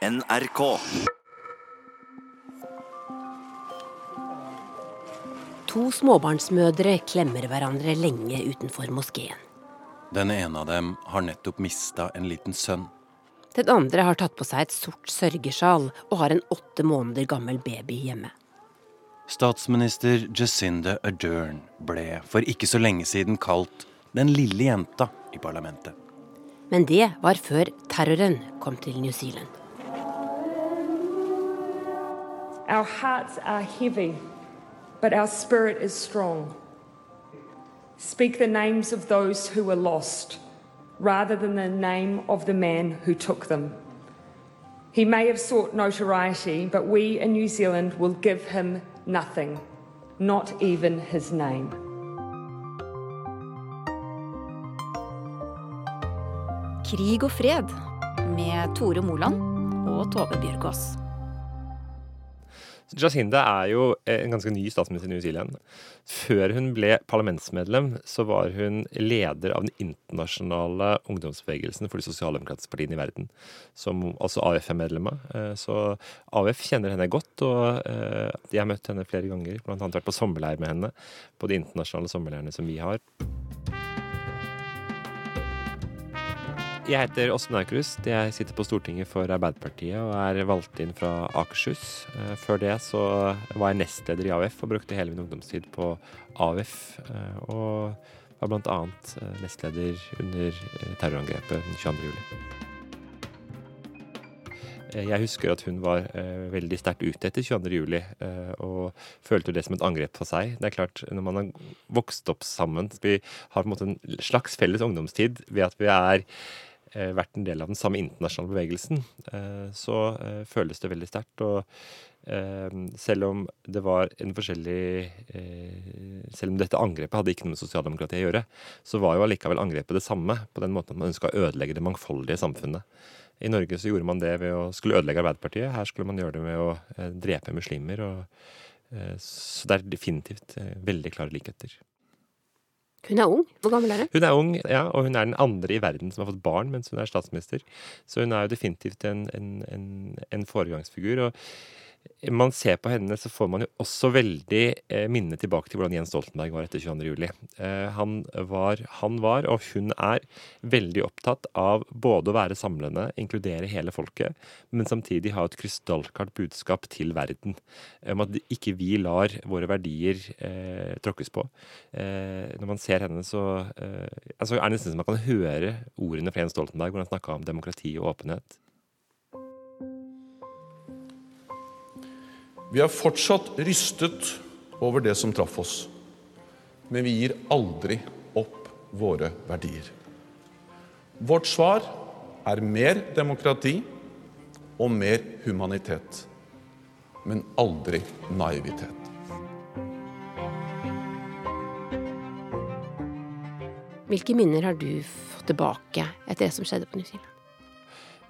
NRK. To småbarnsmødre klemmer hverandre lenge utenfor moskeen. Den ene av dem har nettopp mista en liten sønn. Den andre har tatt på seg et sort sørgesjal og har en åtte måneder gammel baby hjemme. Statsminister Jacinda Ardern ble for ikke så lenge siden kalt 'den lille jenta' i parlamentet. Men det var før terroren kom til New Zealand. Our hearts are heavy, but our spirit is strong. Speak the names of those who were lost, rather than the name of the man who took them. He may have sought notoriety, but we in New Zealand will give him nothing, not even his name. Krig og fred med Tore Moland og Tove Bjørgaas. Jacinda er jo en ganske ny statsminister i New Zealand. Før hun ble parlamentsmedlem, så var hun leder av den internasjonale ungdomsbevegelsen for de sosialdemokratiske partiene i verden, som altså AUF er medlem av. Eh, så AUF kjenner henne godt, og eh, jeg har møtt henne flere ganger. Blant annet vært på sommerleir med henne på de internasjonale sommerleirene som vi har. Jeg heter Åsmund Aukrust. Jeg sitter på Stortinget for Arbeiderpartiet og er valgt inn fra Akershus. Eh, før det så var jeg nestleder i AUF og brukte hele min ungdomstid på AUF. eh, Og var bl.a. nestleder under eh, terrorangrepet den 22. juli. Eh, Jeg husker at hun var eh, veldig sterkt ute etter 22. juli, eh, og følte det som et angrep på seg. Det er klart, når man har vokst opp sammen, vi har på en måte en slags felles ungdomstid ved at vi er eh, vært en del av den samme internasjonale bevegelsen, eh, så eh, føles det veldig sterkt. Og eh, selv om det var en forskjellig eh, Selv om dette angrepet hadde ikke noe med sosialdemokratiet å gjøre, så var jo allikevel angrepet det samme, på den måten at man ønska å ødelegge det mangfoldige samfunnet. I Norge så gjorde man det ved å skulle ødelegge Arbeiderpartiet. Her skulle man gjøre det med å eh, drepe muslimer. Og, eh, så det er definitivt eh, veldig klare likheter. Hun er ung. Hvor gammel er hun? Hun er ung, ja, og hun er den andre i verden som har fått barn mens hun er statsminister. Så hun er jo definitivt en, en, en, en foregangsfigur. og man ser på henne, så får man jo også veldig eh, minne tilbake til hvordan Jens Stoltenberg var etter 22. juli. Eh, han, var, han var, og hun er, veldig opptatt av både å være samlende, inkludere hele folket, men samtidig ha et krystallklart budskap til verden om at ikke vi lar våre verdier eh, tråkkes på. Eh, når man ser henne, så eh, altså er det nesten som man kan høre ordene fra Jens Stoltenberg, hvor han snakka om demokrati og åpenhet. Vi er fortsatt rystet over det som traff oss, men vi gir aldri opp våre verdier. Vårt svar er mer demokrati og mer humanitet, men aldri naivitet. Hvilke minner har du fått tilbake etter det som skjedde på New Zealand?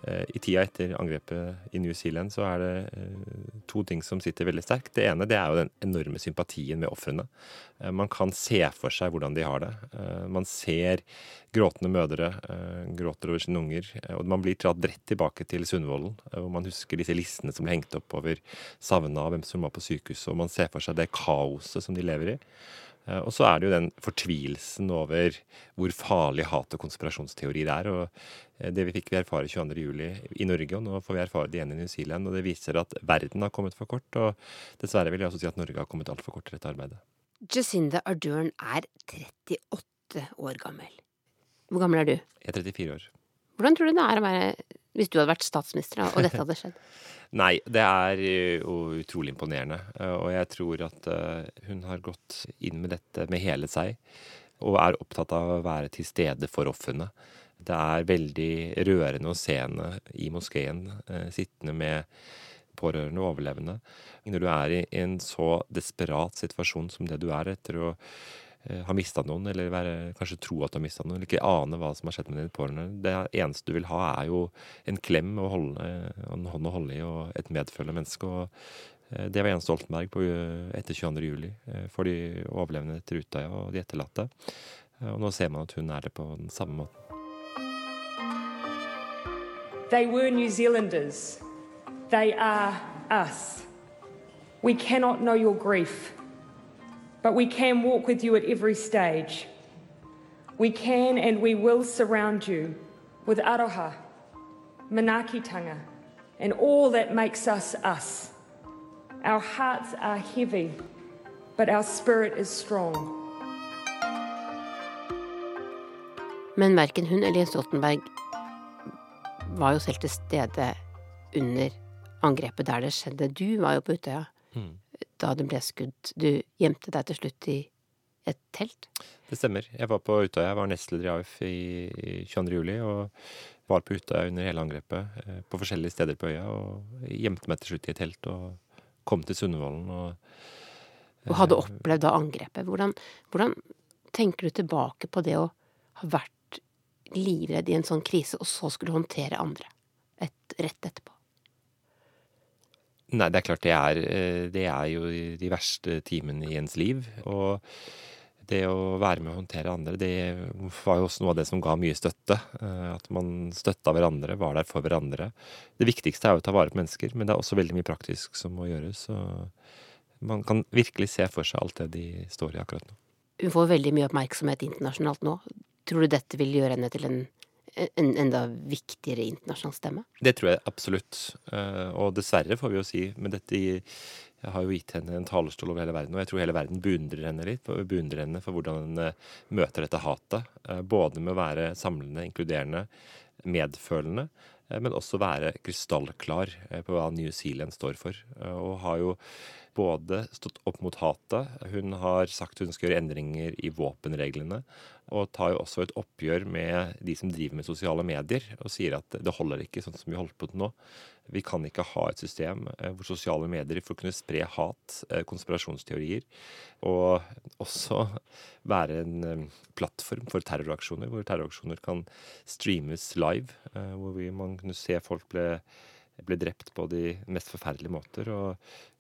Eh, I tida etter angrepet i New Zealand så er det eh, to ting som sitter veldig sterkt. Det ene det er jo den enorme sympatien med ofrene. Eh, man kan se for seg hvordan de har det. Man ser gråtende mødre gråter over sine unger. Og man blir dratt rett tilbake til Sundvolden, hvor man husker disse listene som ble hengt opp over savna og hvem som var på sykehuset, og man ser for seg det kaoset som de lever i. Og så er det jo den fortvilelsen over hvor farlig hat og konspirasjonsteorier er. og Det vi fikk vi erfare 22.07. i Norge, og nå får vi erfare det igjen i New Zealand. og Det viser at verden har kommet for kort, og dessverre vil jeg også si at Norge har kommet altfor kort til dette arbeidet. Jacinda Ardern er 38 år gammel. Hvor gammel er du? Jeg er 34 år. Hvordan tror du det er å være hvis du hadde vært statsminister og dette hadde skjedd? Nei, det er jo utrolig imponerende. Og jeg tror at hun har gått inn med dette med hele seg. Og er opptatt av å være til stede for ofrene. Det er veldig rørende å se henne i moskeen, sittende med pårørende og overlevende. Når du er i en så desperat situasjon som det du er etter å har mista noen, eller være, kanskje tro at du har mista noen, eller ikke ane hva som har skjedd med dine pårørende. Det eneste du vil ha, er jo en klem og holde, en hånd å holde i, og et medfølende menneske. og Det var Jens Stoltenberg på, etter 22. juli for de overlevende etter Utøya og de etterlatte. Og nå ser man at hun er det på den samme måten. They were New Zealanders. They are us. We cannot know your grief, but we can walk with you at every stage. We can and we will surround you with aroha, manakitanga, and all that makes us us. Our hearts are heavy, but our spirit is strong. Men verken hun eller Jens Stoltenberg var jo selv til stede under angrepet der det skjedde. Du var jo på Utøya Mm. Da det ble skudd. Du gjemte deg til slutt i et telt. Det stemmer. Jeg var på Utøya. Jeg var nestleder i AUF i i 22. juli og var på Utøya under hele angrepet eh, på forskjellige steder på øya. Og gjemte meg til slutt i et telt og kom til Sundvolden og Og hadde opplevd da angrepet. Hvordan, hvordan tenker du tilbake på det å ha vært livredd i en sånn krise, og så skulle håndtere andre et, rett etterpå? Nei, det er klart det er, eh, det er jo de verste timene i ens liv. Og det å være med å håndtere andre, det var jo også noe av det som ga mye støtte. Eh, At man støtta hverandre, var der for hverandre. Det viktigste er jo å ta vare på mennesker, men det er også veldig mye praktisk som må gjøres. Så man kan virkelig se for seg alt det de står i akkurat nå. Hun får veldig mye oppmerksomhet internasjonalt nå. Tror du dette vil gjøre henne til en, en enda viktigere internasjonal stemme? Det tror jeg absolutt. Eh, Og dessverre, får vi jo si, men dette har jo gitt henne en talerstol over hele verden, og jeg tror hele verden beundrer henne litt. Beundrer henne for hvordan hun eh, møter dette hatet. eh, Både med å være samlende, inkluderende, medfølende, men også være krystallklar på hva New Zealand står for. Og har jo både stått opp mot hatet, hun har sagt hun skal gjøre endringer i våpenreglene, og tar jo også et oppgjør med de som driver med sosiale medier, og sier at det holder ikke sånn som vi holder på til nå. Vi kan ikke ha et system eh, hvor sosiale medier får kunne spre hat, eh, konspirasjonsteorier, og også være en eh, plattform for terroraksjoner, hvor terroraksjoner kan streames live, hvor man kunne se folk ble, ble drept på de mest forferdelige måter. og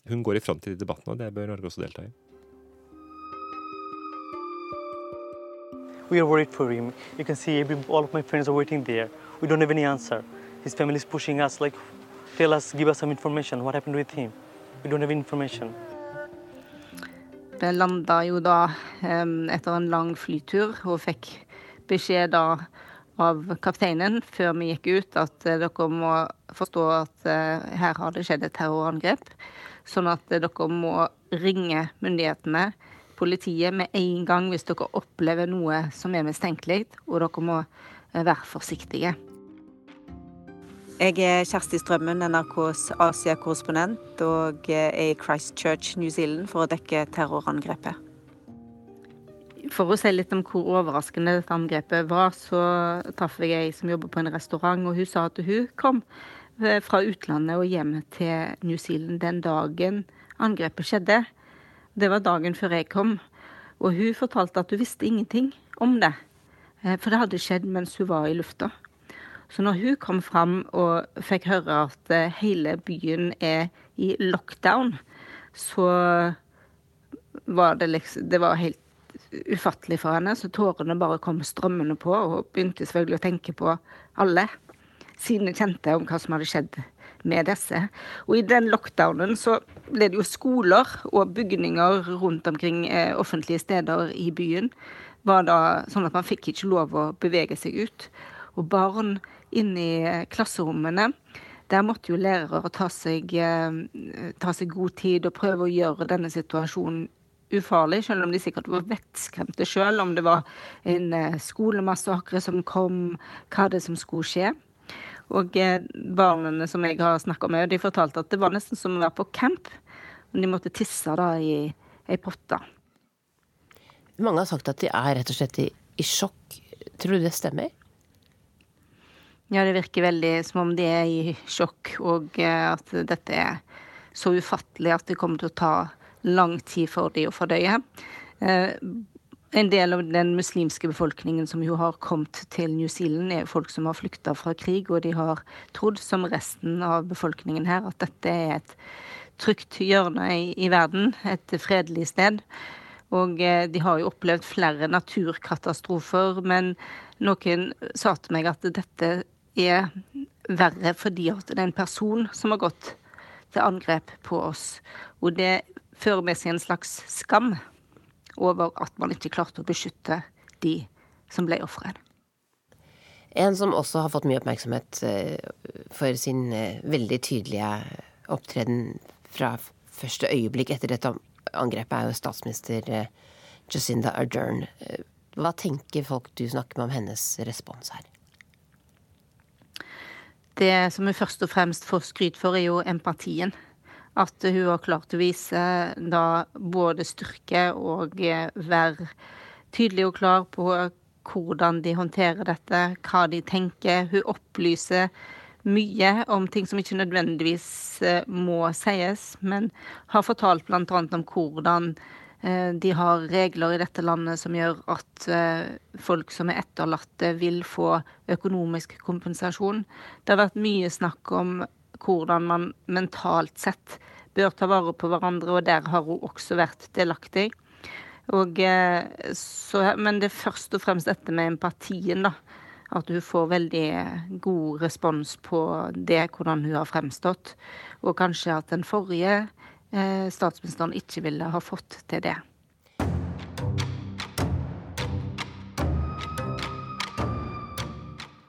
hun går i front i de debattene, og det bør Norge også delta i. We are worried for him. You can see every, all of my friends are waiting there. We don't have any answer. His family is pushing us, like, tell us, give us some information. What happened with him? We don't have information. Vi landa jo da etter en lang flytur og fikk beskjed da av kapteinen før vi gikk ut at eh, dere må forstå at eh, her har det skjedd et terrorangrep. Sånn at eh, dere må ringe myndighetene, politiet, med en gang hvis dere opplever noe som er mistenkelig, og dere må være forsiktige. Jeg er Kjersti Strømmen, NRKs Asia-korrespondent, og er i Christchurch, New Zealand for å dekke terrorangrepet. For å si litt om hvor overraskende dette angrepet var, så traff jeg ei som jobber på en restaurant, og hun sa at hun kom eh, fra utlandet og hjem til New Zealand den dagen angrepet skjedde. Det var dagen før jeg kom. Og hun fortalte at hun visste ingenting om det. eh, For det hadde skjedd mens hun var i lufta. Så når hun kom fram og fikk høre at eh, hele byen er i lockdown, så var det liksom Det var helt ufattelig for henne, så tårene bare kom strømmende på, og hun begynte selvfølgelig å tenke på alle sine kjente om hva som hadde skjedd med disse. Og i den lockdownen så ble det jo skoler og bygninger rundt omkring eh, offentlige steder i byen. Var da sånn at man fikk ikke lov å bevege seg ut. Og barn inne i eh, klasserommene der måtte jo lærere ta seg, eh, ta seg god tid og prøve å gjøre denne situasjonen ufarlig, selv om de sikkert var vettskremte sjøl, om det var en eh, skolemassakre som kom, hva det som skulle skje. Og eh, barna som jeg har snakka med, de fortalte at det var nesten som å være på camp. Men de måtte tisse da i ei potte. Mange har sagt at de er rett og slett i, i sjokk. Tror du det stemmer? Ja, det virker veldig som om de er i sjokk, og eh, at dette er så ufattelig at det kommer til å ta lang tid for de å fordøye. Eh, En del av den muslimske befolkningen som jo har kommet til New Zealand, er folk som har flykta fra krig, og de har trodd, som resten av befolkningen her, at dette er et trygt hjørne i, i verden, et fredelig sted. Og eh, de har jo opplevd flere naturkatastrofer, men noen sa til meg at dette er verre fordi at det er en person som har gått til angrep på oss. Og det fører med seg en slags skam over at man ikke klarte å beskytte de som ble ofre. En som også har fått mye oppmerksomhet for sin veldig tydelige opptreden fra første øyeblikk etter dette angrepet, er jo statsminister Jacinda Ardern. Hva tenker folk du snakker med om hennes respons her? Det som hun først og fremst får skryt for, er jo empatien. At hun har klart å vise da både styrke og være tydelig og klar på hvordan de håndterer dette, hva de tenker. Hun opplyser mye om ting som ikke nødvendigvis må sies, men har fortalt bl.a. om hvordan Eh, de har regler i dette landet som gjør at eh, folk som er etterlatte, vil få økonomisk kompensasjon. Det har vært mye snakk om hvordan man mentalt sett bør ta vare på hverandre, og der har hun også vært delaktig. Og, eh, så, men det er først og fremst dette med empatien, da. At hun får veldig god respons på det, hvordan hun har fremstått. Og kanskje at den forrige Eh, statsministeren ikke ville ha fått til det.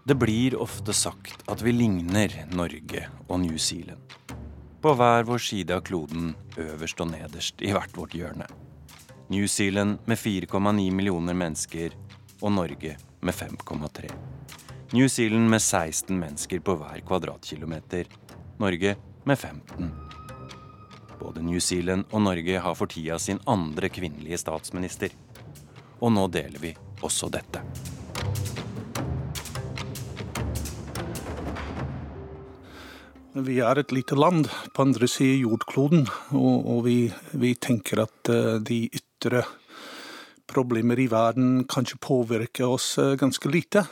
Det blir ofte sagt at vi ligner Norge og New Zealand. På hver vår side av kloden, øverst og nederst i hvert vårt hjørne. New Zealand med 4,9 millioner mennesker og Norge med 5,3. New Zealand med 16 mennesker på hver kvadratkilometer. Norge med 15. Både New Zealand og Norge har for tida sin andre kvinnelige statsminister. Og nå deler vi også dette. Vi er et lite land på andre siden av jordkloden, og, og vi, vi, tenker at uh, de ytre problemer i verden kanskje påvirker oss uh, ganske lite.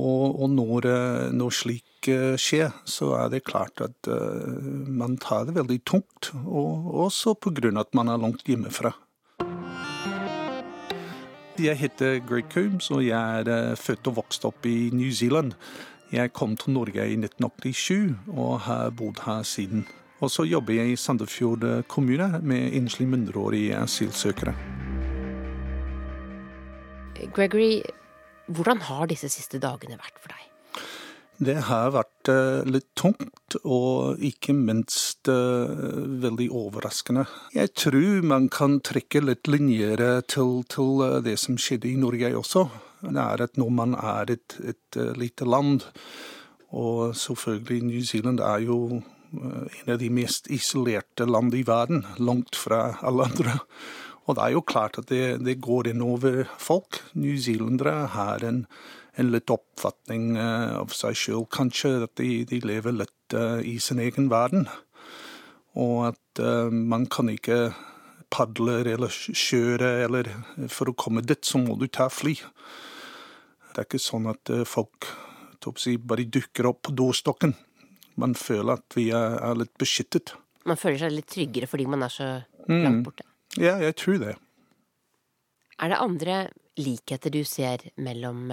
Og, og når, uh, når slik skjer, så er det klart at man tar det veldig tungt. Og også pga. at man er langt hjemmefra. Jeg heter Greg Coombs, og jeg er født og vokst opp i New Zealand. Jeg kom til Norge i 1987 og har bodd her siden. Og så jobber jeg i Sandefjord kommune med enslige mindreårige asylsøkere. Gregory, hvordan har disse siste dagene vært for deg? Det har vært uh, litt tungt, og ikke minst uh, veldig overraskende. Jeg tror man kan trekke litt linjer til, til uh, det som skjedde i Norge også. Det er at når man er et, et lite land, og selvfølgelig New Zealand er jo en av de mest isolerte land i verden, langt fra alle andre. Og det er jo klart at det, det går innover folk. Newzealendere har en en litt oppfatning eh, av seg sjøl, kanskje. At de, de, lever litt eh, i sin egen verden. Og at man kan ikke padle eller kjøre, eller for å komme dit, så må du ta fly. Det er ikke sånn at uh, folk si, bare dukker opp på dørstokken. Man føler at vi er, er, litt beskyttet. Man føler seg litt tryggere fordi man er så langt mm. borte? Mm. Ja, jeg tror det. Er det andre likheter du ser mellom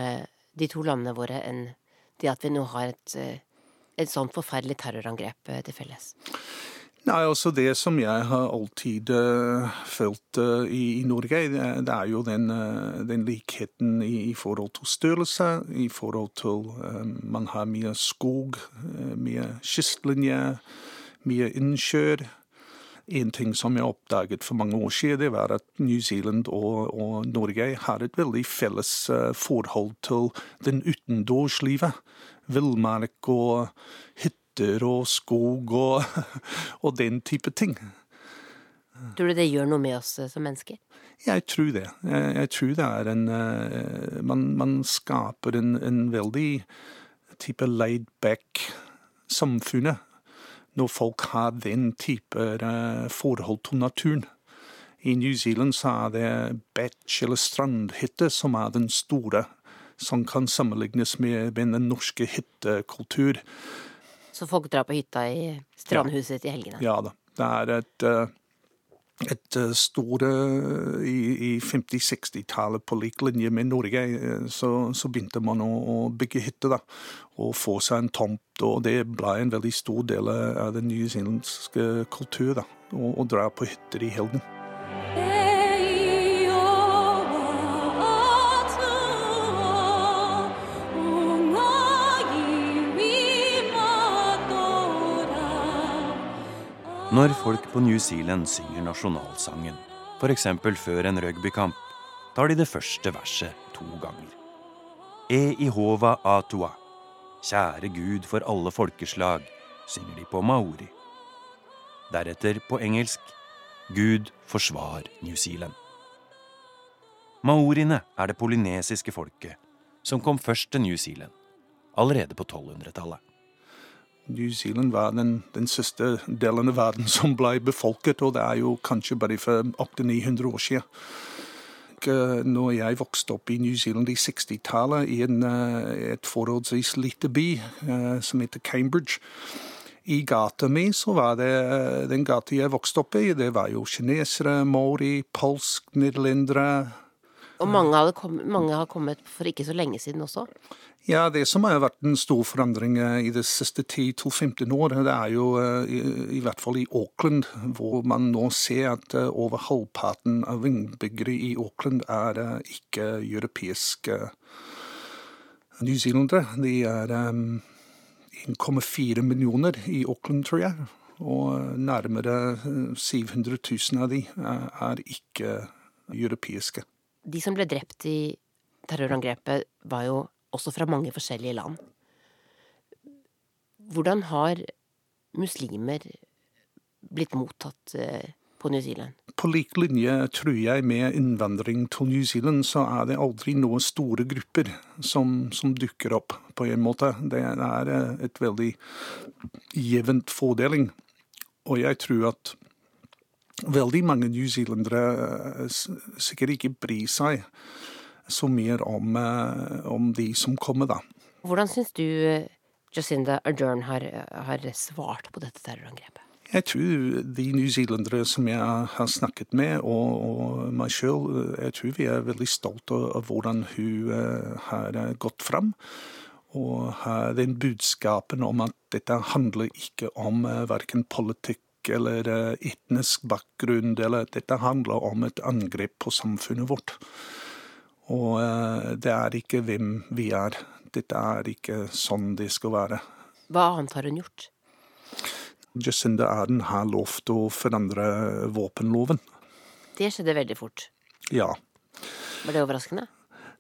de to landene våre enn det at vi nå har et, eh, et sånt forferdelig terrorangrep eh, til felles? Nei, altså Det som jeg har alltid uh, følt uh, i, i, Norge, det, er jo den, uh, den likheten i, i, forhold til størrelse, i forhold til Man har mye skog, mye kystlinje, mye innsjøer. En ting som jeg oppdaget for mange år siden, det var at New Zealand og, og Norge har et veldig felles forhold til den utendørslivet. Villmark og hytter og skog og, og, den type ting. Tror du det gjør noe med oss eh, som mennesker? Jeg tror det. Jeg, jeg tror det er en uh, man, man, skaper en, en veldig type laid back samfunnet når folk har den type eh, forhold til naturen. I New Zealand så er det beach eller strandhytte som er den store, som kan sammenlignes med, den norske hyttekultur. Så folk drar på hytta i strandhuset ja. i helgene? Ja da. Det er et uh, et uh, store i, i 50-60-tallet på lik linje med Norge, så, så begynte man å, å bygge hytter da, og få seg en tomt. Og det ble en veldig stor del av den nyzeelandske kultur, da, å dra på hytter i helgen. Når folk på New Zealand synger nasjonalsangen, f.eks. før en rugbykamp, tar de det første verset to ganger. E ihova atua, kjære Gud for alle folkeslag, synger de på maori. Deretter på engelsk Gud forsvar New Zealand. Maoriene er det polynesiske folket som kom først til New Zealand, allerede på 1200-tallet. New Zealand var den, den siste delen av verden som ble befolket, og det er jo kanskje bare for 800-900 år siden. Når jeg vokste opp i New Zealand i 60-tallet, i en, eh, et forholdsvis lite by eh, som heter Cambridge i gata mi så var det eh, den gata jeg vokste opp i, det var jo kinesere, maori, polsk, nederlendere. Og mange, kom, mange har kommet for ikke så lenge siden også? Ja, det som har vært en stor forandring eh, i de siste 10-15 år, det er jo eh, i, i, hvert fall i Auckland, hvor man nå ser at eh, over halvparten av innbyggere i Auckland er ikke europeiske newzealendere. De er 1,4 millioner i Auckland, tror jeg. Og nærmere 700 000 av de er ikke europeiske. De som ble drept i terrorangrepet, var jo også fra mange forskjellige land. Hvordan har muslimer blitt mottatt eh, på New Zealand? På lik linje, tror jeg, med innvandring til New Zealand, så er det aldri noen store grupper som, som dukker opp, på en måte. Det er eh, et veldig jevnt fordeling. Og jeg tror at veldig mange newzealendere eh, sikkert ikke bryr seg så mye om, eh, om de som kommer, da. Hvordan syns du eh, Jacinda Ardern har, har svart på dette terrorangrepet? Jeg tror de newzealendere som jeg har snakket med, og, og meg sjøl, jeg tror vi er veldig stolte av hvordan hun har gått fram. Og har den budskapen om at dette handler ikke om verken politikk eller etnisk bakgrunn, eller dette handler om et angrep på samfunnet vårt. Og eh, det er ikke hvem vi er. Dette er ikke sånn det skal være. Hva annet har hun gjort? Jacinda Arden har lovt å forandre våpenloven. Det skjedde veldig fort. Ja. Var det overraskende?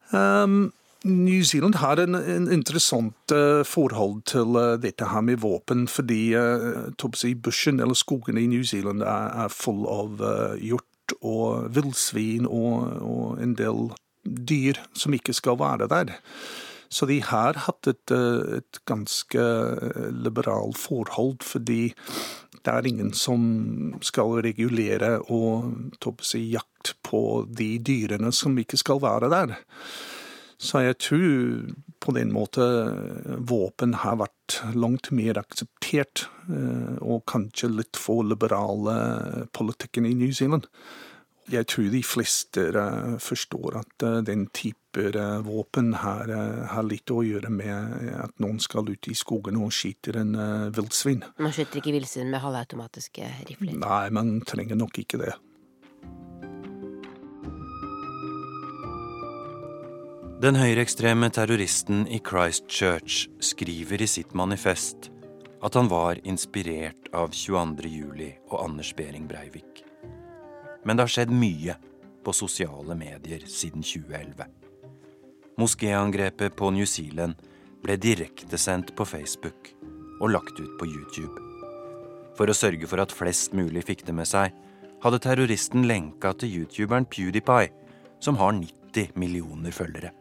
Um, New Zealand har en, en interessant uh, forhold til uh, dette her med våpen, fordi uh, bushen, eller skogene i New Zealand, er, er full av hjort og villsvin og, og en del dyr som ikke skal være der. Så de har hatt et, et ganske liberalt forhold, fordi det er ingen som skal regulere og si, jakt på de dyrene som ikke skal være der. Så jeg tror på den måte våpen har vært langt mer akseptert, eh, og kanskje litt for liberale politikken i New Zealand jeg tror de fleste eh, forstår at eh, den type eh, våpen har, har, litt å gjøre med at noen skal ut i skogen og skyter en villsvin. Man skyter ikke villsvin med halvautomatiske rifler? Nei, man trenger nok ikke det. Den høyreekstreme terroristen i Christchurch skriver i sitt manifest at han var inspirert av 22. juli og Anders Behring Breivik. Men det har skjedd mye på sosiale medier siden 2011. Moskéangrepet på New Zealand ble direktesendt på Facebook og lagt ut på YouTube. For å sørge for at flest mulig fikk det med seg, hadde terroristen lenka til youtuberen PewDiePie, som har 90 millioner følgere.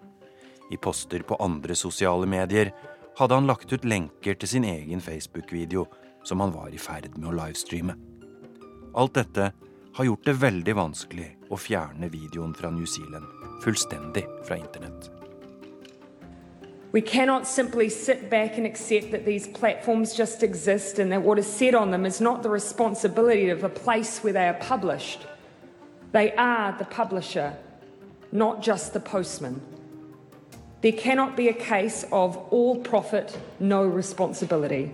I poster på andre sosiale medier hadde han lagt ut lenker til sin egen Facebook-video, som han var i ferd med å livestreame. Alt dette har gjort det veldig vanskelig å fjerne videoen fra New Zealand fullstendig fra internett. We cannot simply sit back and accept that these platforms just exist and that what is said on them is not the responsibility of the place where they are published. They are the publisher, not just the. There cannot be a case of all profit, no responsibility.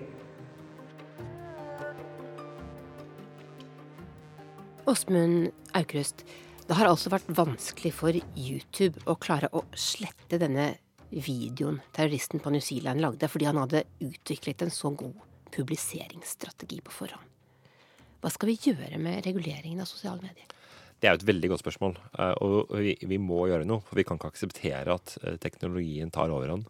Åsmund Aukrust, det har altså vært vanskelig for YouTube å klare å slette denne videoen terroristen på New Zealand lagde, fordi han hadde utviklet en så god publiseringsstrategi på forhånd. Hva skal vi gjøre med reguleringen av sosiale medier? Det er jo et veldig godt spørsmål, eh, og vi, må gjøre noe. For vi kan ikke akseptere at eh, teknologien tar overhånd.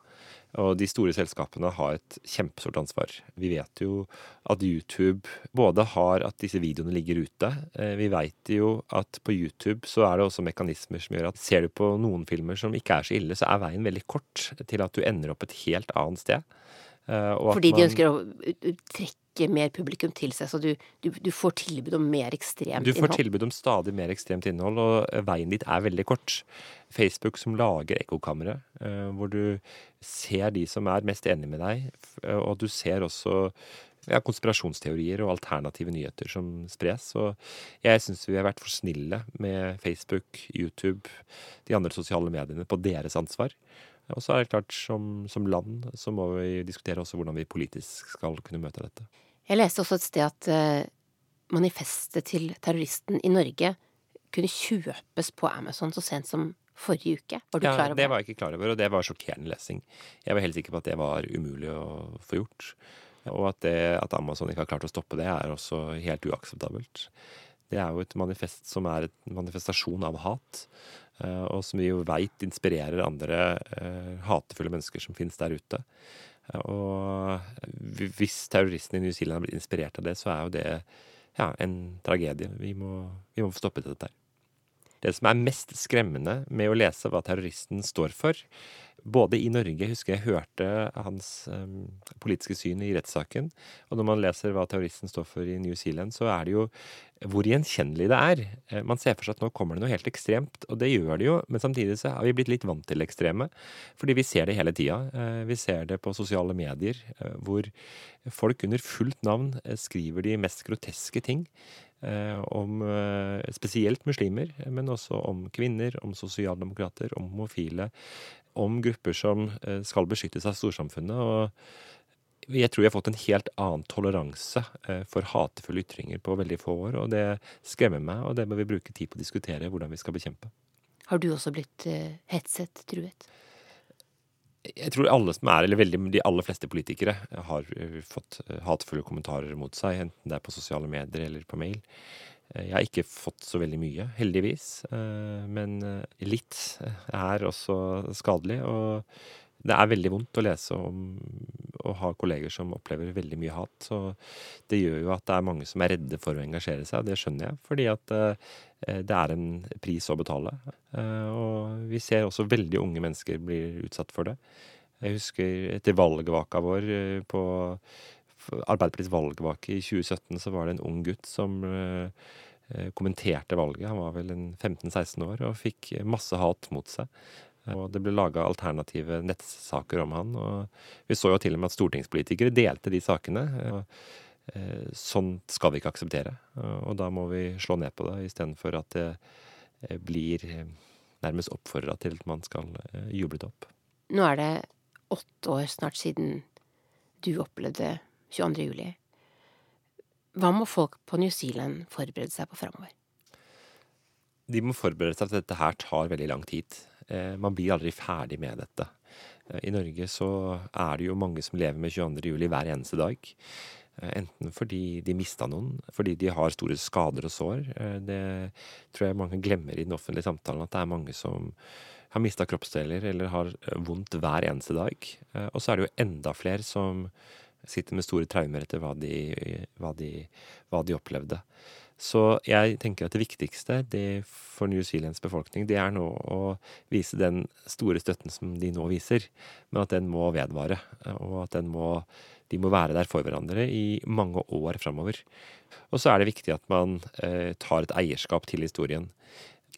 Og de store selskapene har et kjempestort ansvar. Vi vet jo at YouTube både har at disse videoene ligger ute. Eh, vi vet jo at på YouTube så er det også mekanismer som gjør at ser du på noen filmer som ikke er så ille, så er veien veldig kort til at du ender opp et helt annet sted. Fordi de ønsker å trekke trekke mer publikum til seg, så du, du, du får tilbud om mer ekstremt innhold? Du får tilbud om stadig mer ekstremt innhold, og veien dit er veldig kort. Facebook som lager ekkokamre, eh, hvor du ser de som er mest enig med deg, og du ser også ja, konspirasjonsteorier og alternative nyheter som spres. Og jeg syns vi har vært for snille med Facebook, YouTube, de andre sosiale mediene på deres ansvar. Og så er det klart, som, som, land så må vi diskutere også hvordan vi politisk skal kunne møte dette. Jeg leste også et sted at uh, manifestet til terroristen i Norge kunne kjøpes på Amazon så sent som forrige uke. Var du ja, klar over det? Det var jeg ikke klar over, og det var sjokkerende lesing. Jeg var helt sikker på at det var umulig å få gjort. Og at, det, at Amazon ikke har klart å stoppe det, er også helt uakseptabelt. Det er jo et manifest som er en manifestasjon av hat. Eh, og som vi jo veit inspirerer andre uh, hatefulle mennesker som finnes der ute. Og hvis terroristene i New Zealand har blitt inspirert av det, så er jo det ja, en tragedie. Vi må, vi må få stoppet dette her. Det som er mest skremmende med å lese hva terroristen står for, både i Norge husker jeg hørte hans um, politiske syn i rettssaken. Og når man leser hva terroristen står for i New Zealand, så er det jo hvor gjenkjennelig det er. Eh, man ser for seg at nå kommer det noe helt ekstremt, og det gjør det jo. Men samtidig så har vi blitt litt vant til ekstreme. Fordi vi ser det hele tida. Eh, vi ser det på sosiale medier, hvor folk under fullt navn skriver de mest groteske ting. Om spesielt muslimer, men også om kvinner, om sosialdemokrater, om homofile om grupper som eh, skal beskyttes av storsamfunnet. og jeg tror vi har fått en helt annen toleranse eh, for hatefulle ytringer på veldig få år. og Det skremmer meg, og det bør vi bruke tid på å diskutere hvordan vi skal bekjempe. Har du også blitt hetset, truet? Jeg tror alle som er, eller veldig, de aller fleste politikere har fått hatefulle kommentarer mot seg, enten det er på sosiale medier eller på mail. Jeg har ikke fått så veldig mye, heldigvis. Eh, men eh, litt er også skadelig. Og det er veldig vondt å lese om å ha kolleger som opplever veldig mye hat. Så det gjør jo at det er mange som er redde for å engasjere seg, og det skjønner jeg. Fordi at eh, det er en pris å betale. Og vi ser også veldig unge mennesker blir utsatt for det. Jeg husker etter valgvaka vår på Arbeiderpartiets valgvake i 2017 så var det en ung gutt som Eh, kommenterte valget. Han var vel en 15-16 år og fikk masse hat mot seg. Og det ble laga alternative nettsaker om han. Og vi så jo til og med at stortingspolitikere delte de sakene. Og eh, sånn skal vi ikke akseptere. Og da må vi slå ned på det, istedenfor at det eh, blir nærmest oppfordra til at man skal juble det opp. Nå er det åtte år snart siden du opplevde 22. juli. Hva må folk på New Zealand forberede seg på framover? De må forberede seg til at dette her tar veldig lang tid. Eh, man blir aldri ferdig med dette. Eh, I Norge så er det jo mange som lever med 22. juli hver eneste dag. Eh, enten fordi de mista noen, fordi de har store skader og sår. Det tror jeg mange glemmer i den offentlige samtalen, at det er mange som har mista kroppsdeler eller har vondt hver eneste dag. Og så er det jo enda flere som sitter med store traumer etter hva de, hva de, hva de opplevde. Så jeg tenker at det viktigste det for New Zealands befolkning, det er nå å vise den store støtten som de nå viser, men at den må vedvare. Og at må, de må være der for hverandre i mange år framover. Og så er det viktig at man eh, tar et eierskap til historien.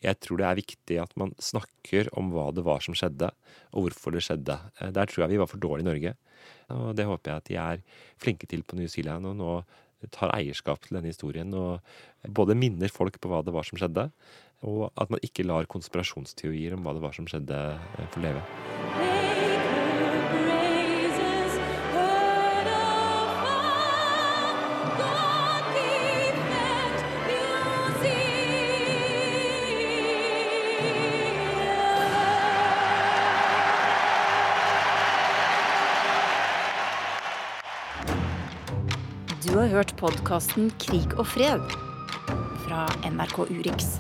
Jeg tror det er viktig at man snakker om hva det var som skjedde, og hvorfor det skjedde. Eh, Der tror jeg vi var for dårlige i Norge. Og det håper jeg at de er flinke til på New Zealand, og nå tar eierskap til denne historien og både minner folk på hva det var som skjedde, og at man ikke lar konspirasjonsteorier om hva det var som skjedde, eh, få leve. Hørt podkasten Krig og fred fra NRK Urix.